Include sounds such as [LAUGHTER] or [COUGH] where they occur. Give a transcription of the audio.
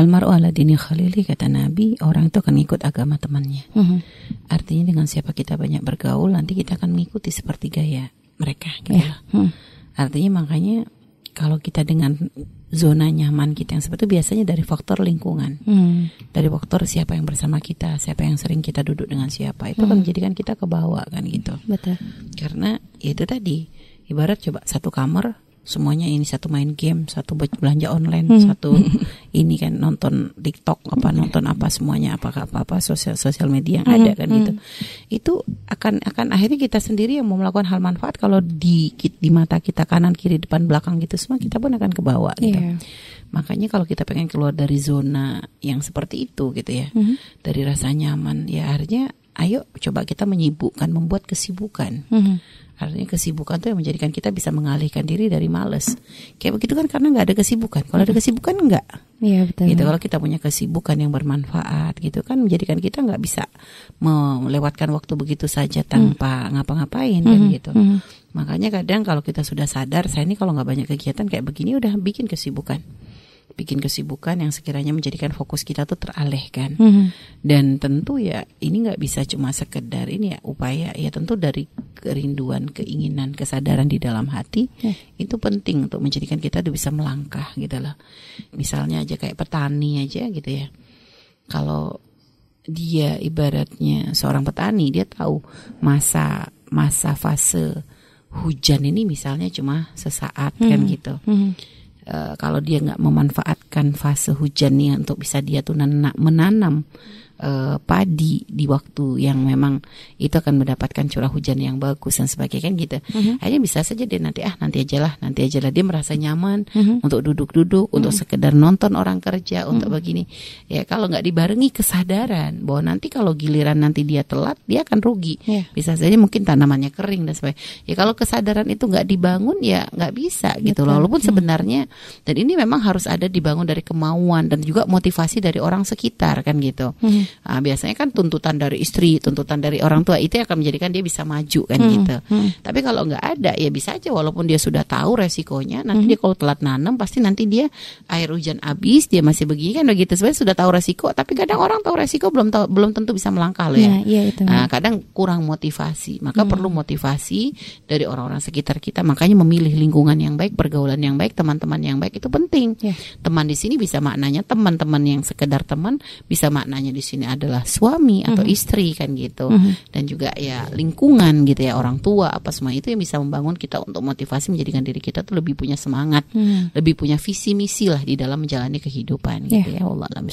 almaru ala dini khalili kata Nabi, orang itu akan ngikut agama temannya. Mhm. Artinya dengan siapa kita banyak bergaul, nanti kita akan mengikuti seperti gaya mereka. Gitu loh. Hmm. Artinya makanya kalau kita dengan zona nyaman kita yang seperti itu biasanya dari faktor lingkungan, Hmm. dari faktor siapa yang bersama kita, siapa yang sering kita duduk dengan siapa, itu kan menjadikan kita ke bawah kan gitu. Betul. Karena ya itu tadi ibarat coba satu kamar semuanya ini satu main game, satu be- belanja online, satu [LAUGHS] ini kan nonton TikTok apa nonton apa semuanya apakah apa apa sosial sosial media yang ada kan gitu. Itu akan akan akhirnya kita sendiri yang mau melakukan hal manfaat kalau di di mata kita kanan kiri depan belakang gitu semua kita pun akan ke bawah gitu. Iya. Makanya kalau kita pengen keluar dari zona yang seperti itu gitu ya, dari rasa nyaman, ya akhirnya ayo coba kita menyibukkan, membuat kesibukan. Mhm. Artinya kesibukan tuh yang menjadikan kita bisa mengalihkan diri dari males. Kayak begitu kan karena nggak ada kesibukan. Kalau ada kesibukan nggak. Iya betul. Gitu kalau kita punya kesibukan yang bermanfaat gitu kan menjadikan kita nggak bisa melewatkan waktu begitu saja tanpa ngapa-ngapain kan gitu. Makanya kadang kalau kita sudah sadar saya ini kalau nggak banyak kegiatan kayak begini udah bikin kesibukan. Bikin kesibukan yang sekiranya menjadikan fokus kita tuh teralihkan. Mhm. Dan tentu ya ini nggak bisa cuma sekedar ini ya upaya ya tentu dari kerinduan, keinginan, kesadaran di dalam hati Ya. itu penting untuk menjadikan kita tuh bisa melangkah gitu loh. Misalnya aja kayak petani aja gitu ya. Kalau dia ibaratnya seorang petani dia tahu masa masa fase hujan ini misalnya cuma sesaat kan gitu. Mhm. Eh, kalau dia nggak memanfaatkan fase hujannya untuk bisa dia tuh nana- menanam eh, padi di waktu yang memang itu akan mendapatkan curah hujan yang bagus dan sebagainya kan gitu. Akhirnya bisa saja dia nanti ah nanti aja lah, nanti aja lah dia merasa nyaman untuk duduk-duduk, untuk sekedar nonton orang kerja, untuk begini. Ya kalau nggak dibarengi kesadaran bahwa nanti kalau giliran nanti dia telat dia akan rugi. Iya. Bisa saja mungkin tanamannya kering dan sebagainya. Ya kalau kesadaran itu nggak dibangun ya nggak bisa gitu loh. Walaupun sebenarnya dan ini memang harus ada dibangun dari kemauan dan juga motivasi dari orang sekitar kan gitu. Ah, biasanya kan tuntutan dari istri, tuntutan dari orang tua itu akan menjadikan dia bisa maju kan gitu. Tapi kalau nggak ada ya bisa aja walaupun dia sudah tahu resikonya, nanti dia kalau telat nanam pasti nanti dia air hujan habis dia masih begini kan begitu. Sebenarnya sudah tahu resiko, tapi kadang orang tahu resiko belum tahu belum tentu bisa melangkah loh ya. Iya, iya itu. Nah, kadang kurang motivasi. Maka perlu motivasi dari orang-orang sekitar kita. Makanya memilih lingkungan yang baik, pergaulan yang baik, teman-teman yang baik itu penting. Ya. Teman di sini bisa maknanya teman-teman yang sekedar teman, bisa maknanya di sini adalah suami atau istri kan gitu. Dan juga ya lingkungan gitu ya, orang tua apa semua itu yang bisa membangun kita untuk motivasi menjadikan diri kita tuh lebih punya semangat, lebih punya visi misi lah di dalam menjalani kehidupan gitu ya. Allah alam.